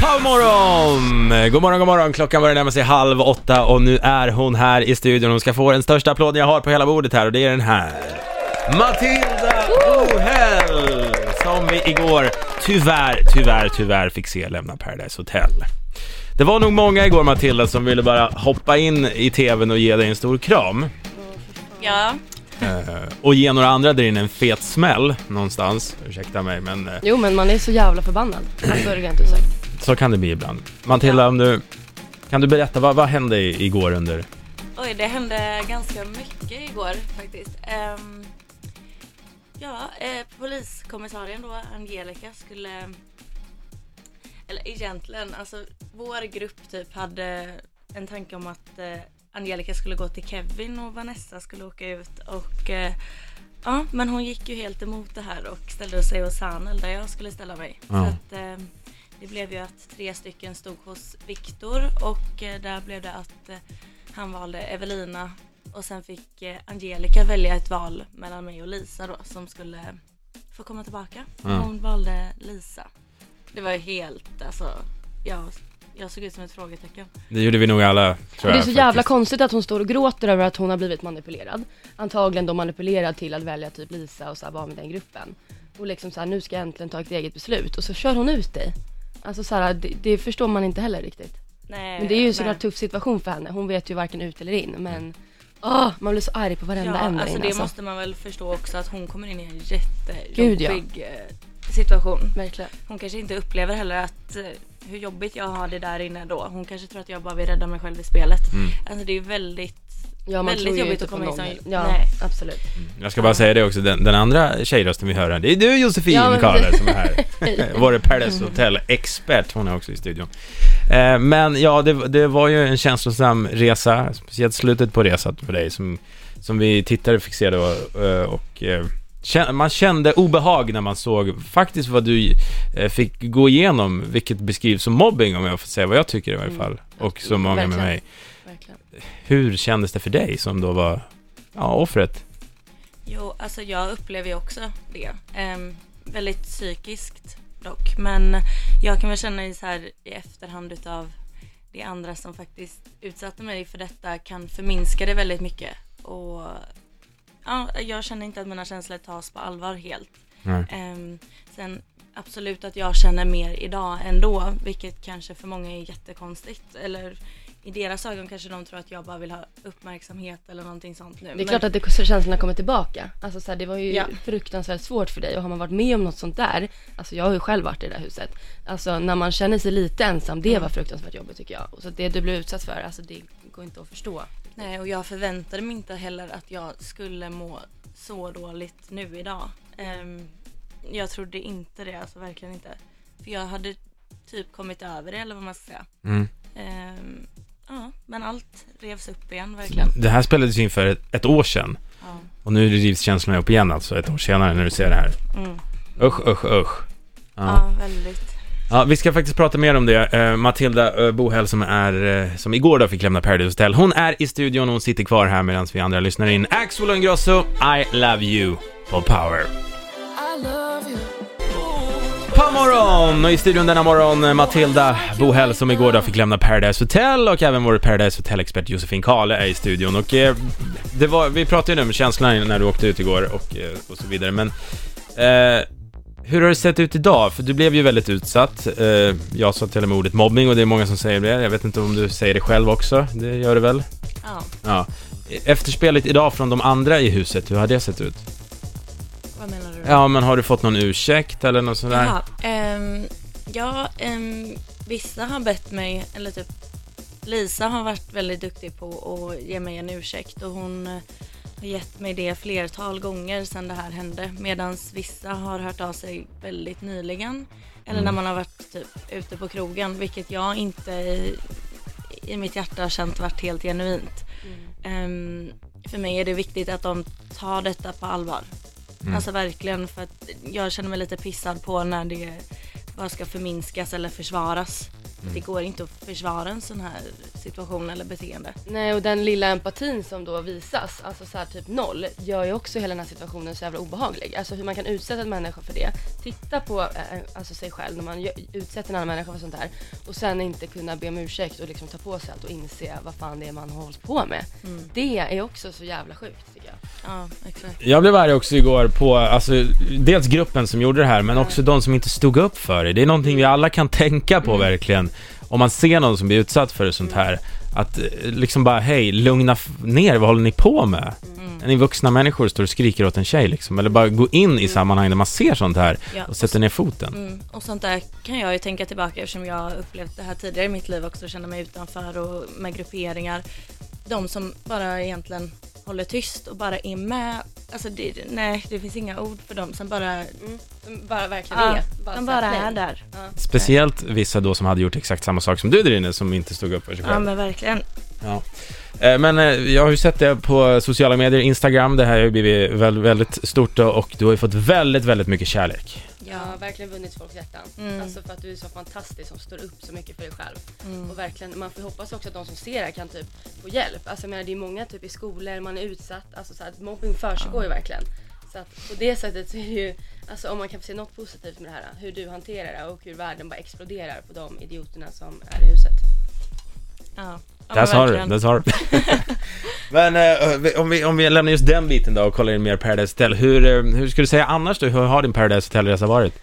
Powermorgon! God morgon, god morgon. Klockan börjar närma sig halv åtta och nu är hon här i studion. Hon ska få den största applåden jag har på hela bordet här och det är den här. Matilda Ohäll! Som vi igår tyvärr, tyvärr, tyvärr fick se lämna Paradise Hotel. Det var nog många igår Matilda som ville bara hoppa in i tvn och ge dig en stor kram. Ja, Eh, och ge några andra där inne en fet smäll någonstans. Ursäkta mig men eh, Jo men man är så jävla förbannad. Alltså rent ut sagt. Så kan det bli ibland. Matilda, om du, kan du berätta, vad, vad hände igår under oj det hände ganska mycket igår faktiskt. Ehm, ja, eh, poliskommissarien då, Angelica, skulle... Eller egentligen, alltså vår grupp typ hade en tanke om att eh, Angelica skulle gå till Kevin och Vanessa skulle åka ut och eh, Ja, men hon gick ju helt emot det här och ställde sig hos Sanel där jag skulle ställa mig. Ja. Så att, eh, det blev ju att tre stycken stod hos Viktor och eh, där blev det att eh, han valde Evelina och sen fick eh, Angelica välja ett val mellan mig och Lisa då som skulle få komma tillbaka. Ja. Hon valde Lisa. Det var ju helt, alltså, jag, jag såg ut som ett frågetecken. Det gjorde vi nog alla, tror Det är jag så jävla faktiskt. konstigt att hon står och gråter över att hon har blivit manipulerad. Antagligen då manipulerad till att välja typ Lisa och så här vara med den gruppen. Och liksom så här, nu ska jag äntligen ta ett eget beslut och så kör hon ut dig. Alltså så här, det, det förstår man inte heller riktigt. Nej, Men det är ju en såklart tuff situation för henne. Hon vet ju varken ut eller in men Åh, man blir så arg på varenda Ja, där alltså det alltså. måste man väl förstå också att hon kommer in i en Gud, ja. jättejobbig eh, situation. Verkligen. Hon kanske inte upplever heller att eh, hur jobbigt jag har det där inne då. Hon kanske tror att jag bara vill rädda mig själv i spelet. Mm. Alltså det är väldigt, Ja, man väldigt jobbigt att komma någon. som... Ja, Nej. absolut. Jag ska bara säga det också, den, den andra tjejrösten vi hör här, det är du Josefin Ja, men Karle som är här. Vår Paradise Hotel-expert, hon är också i studion. Eh, men ja, det, det var ju en känslosam resa, speciellt slutet på resan för dig som, som vi tittare fick se då. eh, och eh, kä- man kände obehag när man såg faktiskt vad du eh, fick gå igenom, vilket beskrivs som mobbing om jag får säga vad jag tycker i varje Mm. fall. Och så många med Verkligen. mig. Hur kändes det för dig som då var ja, offret? Jo, alltså jag upplever ju också det. Ehm, väldigt psykiskt dock. Men jag kan väl känna i så här i efterhand utav det andra som faktiskt utsatte mig för detta kan förminska det väldigt mycket. Och ja, jag känner inte att mina känslor tas på allvar helt. Ehm, sen absolut att jag känner mer idag ändå, vilket kanske för många är jättekonstigt. Eller i deras ögon kanske de tror att jag bara vill ha uppmärksamhet eller någonting sånt nu. Det är klart att det, känslorna kommer tillbaka. Alltså så här, det var ju Ja. fruktansvärt svårt för dig och har man varit med om något sånt där, alltså jag har ju själv varit i det där huset. Alltså när man känner sig lite ensam, det var fruktansvärt jobbigt tycker jag. Och så det du blev utsatt för, alltså det går inte att förstå. Nej, och jag förväntade mig inte heller att jag skulle må så dåligt nu idag. Ehm, jag trodde inte det, alltså verkligen inte. För jag hade typ kommit över det, eller vad man ska säga. Mm. Ja, men allt revs upp igen, verkligen. Det här spelades in för ett, ett år sedan. Ja. Och nu rivs känslorna upp igen alltså, ett år senare när du ser det här. Mm. Usch, usch, usch. Ja. Ja, väldigt. ja, vi ska faktiskt prata mer om det. Eh, Matilda uh, Bohäll som är, eh, som igår då fick lämna Paradise Hotel. Hon är i studion och hon sitter kvar här medan vi andra lyssnar in. Axel Ingrosso, I love you på Power. Morgon! Och i studion denna morgon eh, Matilda Bohäll som igår då fick lämna Paradise Hotel och även vår Paradise Hotel-expert Josefin Kahle är i studion och eh, det var, vi pratade ju nu om känslorna när du åkte ut igår och, eh, och så vidare men eh, hur har det sett ut idag? För du blev ju väldigt utsatt. Eh, jag sa till och med ordet mobbning och det är många som säger det. Jag vet inte om du säger det själv också. Det gör du väl? Ja, Ja. Efterspelet idag från de andra i huset, hur har det sett ut? Ja, men har du fått någon ursäkt eller något sånt där? Jaha, ehm, ja, ehm, vissa har bett mig, eller typ Lisa har varit väldigt duktig på att ge mig en ursäkt och hon eh, har gett mig det flertal gånger sedan det här hände medan vissa har hört av sig väldigt nyligen eller när man har varit typ ute på krogen vilket jag inte i, i mitt hjärta har känt varit helt genuint. Ehm, för mig är det viktigt att de tar detta på allvar. Mm. Alltså verkligen för att jag känner mig lite pissad på när det bara ska förminskas eller försvaras. Mm. Det går inte att försvara en sån här situation eller beteende. Nej och den lilla empatin som då visas, alltså så här typ noll, gör ju också hela den här situationen så jävla obehaglig. Alltså hur man kan utsätta en människa för det titta på eh, alltså sig själv när man utsätter en annan människa för sånt här och sen inte kunna be om ursäkt och liksom ta på sig allt och inse vad fan det är man har hållit på med. Det är också så jävla sjukt tycker jag. Ja, exakt. Jag blev arg också igår på, alltså, dels gruppen som gjorde det här, men också de som inte stod upp för det. Det är någonting vi alla kan tänka på verkligen. Om man ser någon som blir utsatt för sånt här, att eh, liksom bara, hej, lugna ner, vad håller ni på med? Mm. Ni vuxna människor står och skriker åt en tjej liksom, eller bara gå in i sammanhang där man ser sånt här Ja, och sätter ner foten. Mm, och sånt där kan jag ju tänka tillbaka eftersom jag har upplevt det här tidigare i mitt liv också, och känna mig utanför och med grupperingar. De som bara egentligen håller tyst och bara är med. Alltså det, nej, det finns inga ord för dem som bara, De bara verkligen ja, är. de så bara är där. Ja. Speciellt vissa då som hade gjort exakt samma sak som du där inne, som inte stod upp för sig Ja själv. men verkligen. Ja. Eh, Men eh, jag har ju sett det på sociala medier, Instagram, det här har ju blivit väldigt, stort då, och du har ju fått väldigt, väldigt mycket kärlek. Jag har verkligen vunnit folks hjärtan. Mm. Alltså för att du är så fantastisk som står upp så mycket för dig själv. Mm. Och verkligen, man får hoppas också att de som ser det här kan typ få hjälp. Alltså jag menar det är många typ i skolor, man är utsatt, alltså så här, mobbing försiggår ju verkligen. Så att på det sättet så är det ju, alltså om man kan få se något positivt med det här, hur du hanterar det och hur världen bara exploderar på de idioterna som är i huset. Ja. Ja, Där sa du, där sa du. Men eh, om, vi, om vi lämnar just den biten då och kollar in mer Paradise Hotel, hur, eh, hur skulle du säga annars då, hur har din Paradise Hotel-resa varit?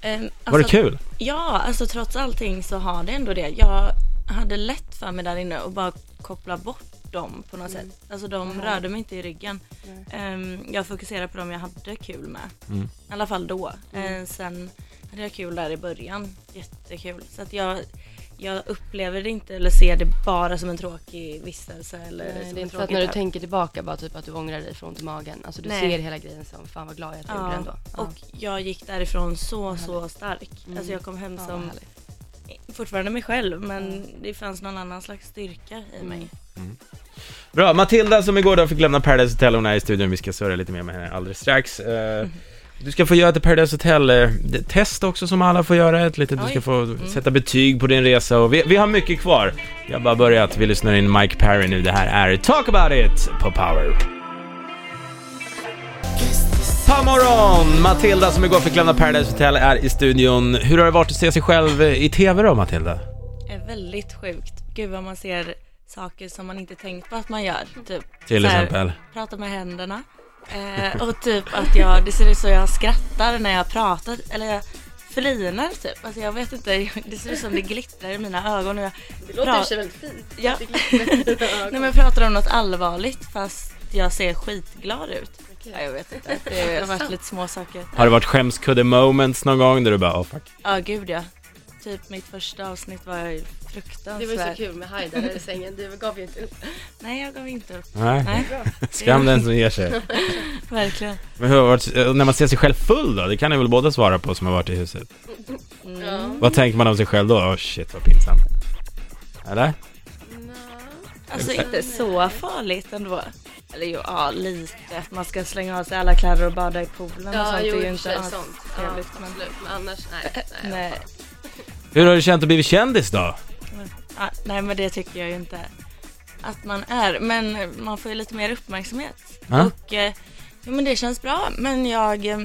Ehm, Var det alltså, kul? Ja, alltså trots allting så har det ändå det. Jag hade lätt för mig där inne och bara koppla bort dem på något sätt. Alltså de Mhm. rörde mig inte i ryggen. Nej. Ehm, jag fokuserade på dem jag hade kul med. Mm. I alla fall då. Mm. Eh, sen hade jag kul där i början. Jättekul. Så att jag, jag upplever det inte eller ser det bara som en tråkig vistelse eller Nej, som det är inte så att när du tänker tillbaka bara typ att du ångrar dig från till magen. Alltså du Nej. ser hela grejen som fan vad glad jag att jag gjorde det ändå. Ja. Och jag gick därifrån så, så stark. Mm. Alltså jag kom hem Ja, som härligt. fortfarande mig själv men det fanns någon annan slags styrka i mig. Bra, Matilda som igår då fick lämna Paradise Hotel, hon är i studion, vi ska surra lite mer med henne alldeles strax. Eh, Du ska få göra ett Paradise Hotel-test också som alla får göra, ett litet, du ska få sätta betyg på din resa och vi, vi har mycket kvar. Jag har bara börjat, vi lyssnar in Mike Perry nu, det här är Talk About It på Power. God morgon! Matilda som igår fick lämna Paradise Hotel är i studion. Hur har det varit att se sig själv i TV då Matilda? är väldigt sjukt. Gud vad man ser saker som man inte tänkt på att man gör. Typ Till exempel. prata med händerna. Eh, och typ att jag, det ser ut så jag skrattar när jag pratar, eller jag flinar typ. Alltså jag vet inte, det ser ut som det glittrar i mina ögon. Och jag, Det låter sig väldigt fint. Ja. Nej men jag pratar om något allvarligt fast jag ser skitglad ut. Ja, jag vet inte, det har varit lite små saker. Har det varit skämskudde moments någon gång där du bara, oh fuck. Ja gud ja. Typ mitt första avsnitt var ju Det fruktansvärt. var ju så kul med Haidar i sängen. Du gav ju inte upp. Nej jag gav inte upp. Nej, Nej, skam den som ger sig. verkligen. Men hur har det varit, eh, när man ser sig själv full då? Det kan ni väl båda svara på som har varit i huset? Mm. Ja. Vad tänker man om sig själv då? Oh shit vad pinsamt. Eller? Alltså inte så farligt ändå. Eller jo, ja lite. Man ska slänga av sig alla kläder och bada i poolen och Ja, sånt. jo, det är ju och inte alls sånt. Ja, trevligt. men, absolut. Men annars, nej. nej. nej, Hur har du känt att bli kändis då? ja, nej men det tycker jag ju inte att man är. Men man får ju lite mer uppmärksamhet. Ja. Och eh, jo, men det känns bra. Men jag eh,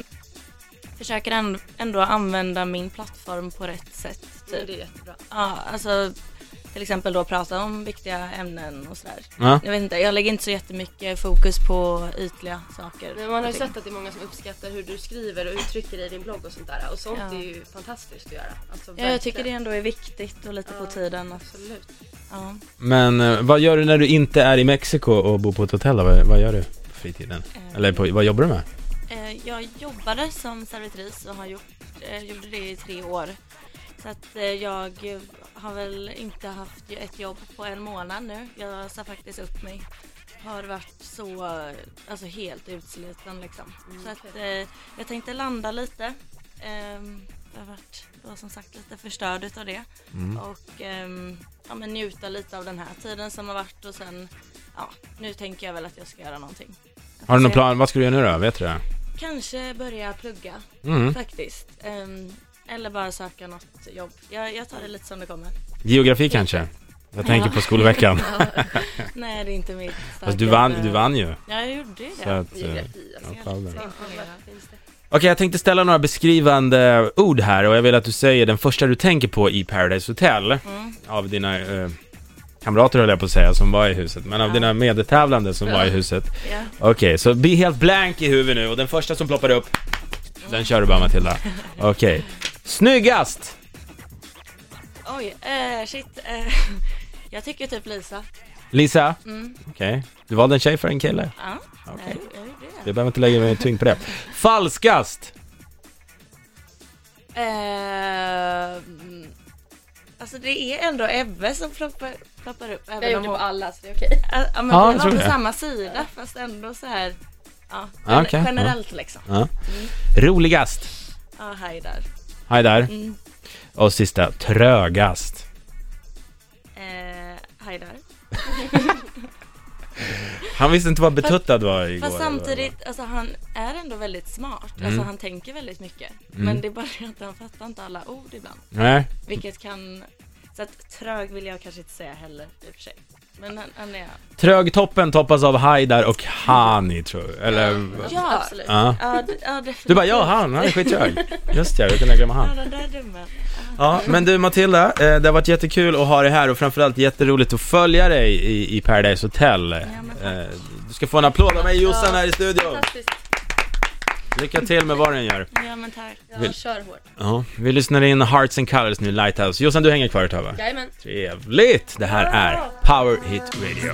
försöker ändå, ändå använda min plattform på rätt sätt. Typ. det är jättebra. Ja, alltså till exempel då prata om viktiga ämnen och sådär. Ja. Jag vet inte, jag lägger inte så jättemycket fokus på ytliga saker. Men man har ju sett att det är många som uppskattar hur du skriver och uttrycker dig i din blogg och sånt där. Och sånt Ja. är ju fantastiskt att göra. Alltså, Ja, jag tycker det ändå är viktigt och lite Ja, på tiden. Absolut. ja. Men eh, vad gör du när du inte är i Mexiko och bor på ett hotell? Vad, vad gör du på fritiden? Eh, Eller på, vad jobbar du med? eh, jag jobbade som servitris och har gjort, eh, gjorde det i tre år. Så att eh, jag eh, har väl inte haft ett jobb på en månad nu. Jag sa faktiskt upp mig. Har varit så, eh, alltså helt utsliten liksom. Mm, Så att eh, jag tänkte landa lite. Ehm, jag har varit då som sagt lite förstörd utav det. Mm. Och ehm, ja, men njuta lite av den här tiden som har varit och sen, ja, nu tänker jag väl att jag ska göra någonting. Har du någon plan? Vad ska du göra nu då? Vet du det? Kanske börja plugga Mm. faktiskt. Eller bara söka något jobb. Jag, jag tar det lite som det kommer. Geografi kanske? Jag tänker Ja. på skolveckan. Nej, det är inte mitt Fast du vann, du vann ju. Ja, jag gjorde ju Så det. att, eh, Geografi, alltså. ja, problem. Helt Ja, imponerad. vad finns det? Okej, jag tänkte ställa några beskrivande ord här och jag vill att du säger den första du tänker på i Paradise Hotel. Mm. Av dina eh, kamrater höll jag på att säga, som var i huset. Men av Ja. dina medtävlande som Ja. var i huset. Ja. Okej, så bli helt blank i huvudet nu och den första som ploppar upp, den kör du bara Matilda. Okej. Snyggast! Oj, eh, shit. Eh, jag tycker typ Lisa. Lisa? Mm. Okej. Du valde en tjej för en kille? Ja, Okej. jag, jag gjorde det. Jag behöver inte lägga mig tyngd på det. Falskast! Eh, mm, alltså det är ändå Ebbe som ploppar, ploppar upp. Jag Även gjorde om på hon, alla så det är okej. ja, ja, men Ja, vi jag var tror på det. samma sida fast ändå så här. Ja, Ja, okej, ja. generellt liksom. Ja. Roligast? Ja, hej där. Hej där. Mm. Och sista, trögast. Eh, hej där. Han visste inte vad betuttad var igår. Fast samtidigt, alltså han är ändå väldigt smart. Mm. Alltså han tänker väldigt mycket. Mm. Men det är bara att han fattar inte alla ord ibland. Nej. Vilket kan... Så att trög vill jag kanske inte säga heller i och för sig. Men han, han är... Trögtoppen toppas av Haidar och Hani tror jag. Eller... Ja, absolut. Ja. Ja, d- ja definitivt. Du bara, ja han, han är skittrög. Just det, hur kunde jag glömma Ja, han? den där dummen. Ja, men du Matilda, eh, det har varit jättekul att ha dig här och framförallt jätteroligt att följa dig i, i Paradise Hotel. Eh, Du ska få en applåd av mig Jossan här i studion. Fantastiskt. Lycka till med vad den gör. Ja, men tack. Ja, Vill- kör hårt. Ja, vi lyssnar in Hearts and Colors nu, Lighthouse. Jossan, du hänger kvar ett tag va? Jajamän. Trevligt! Det här är Power Hit Radio.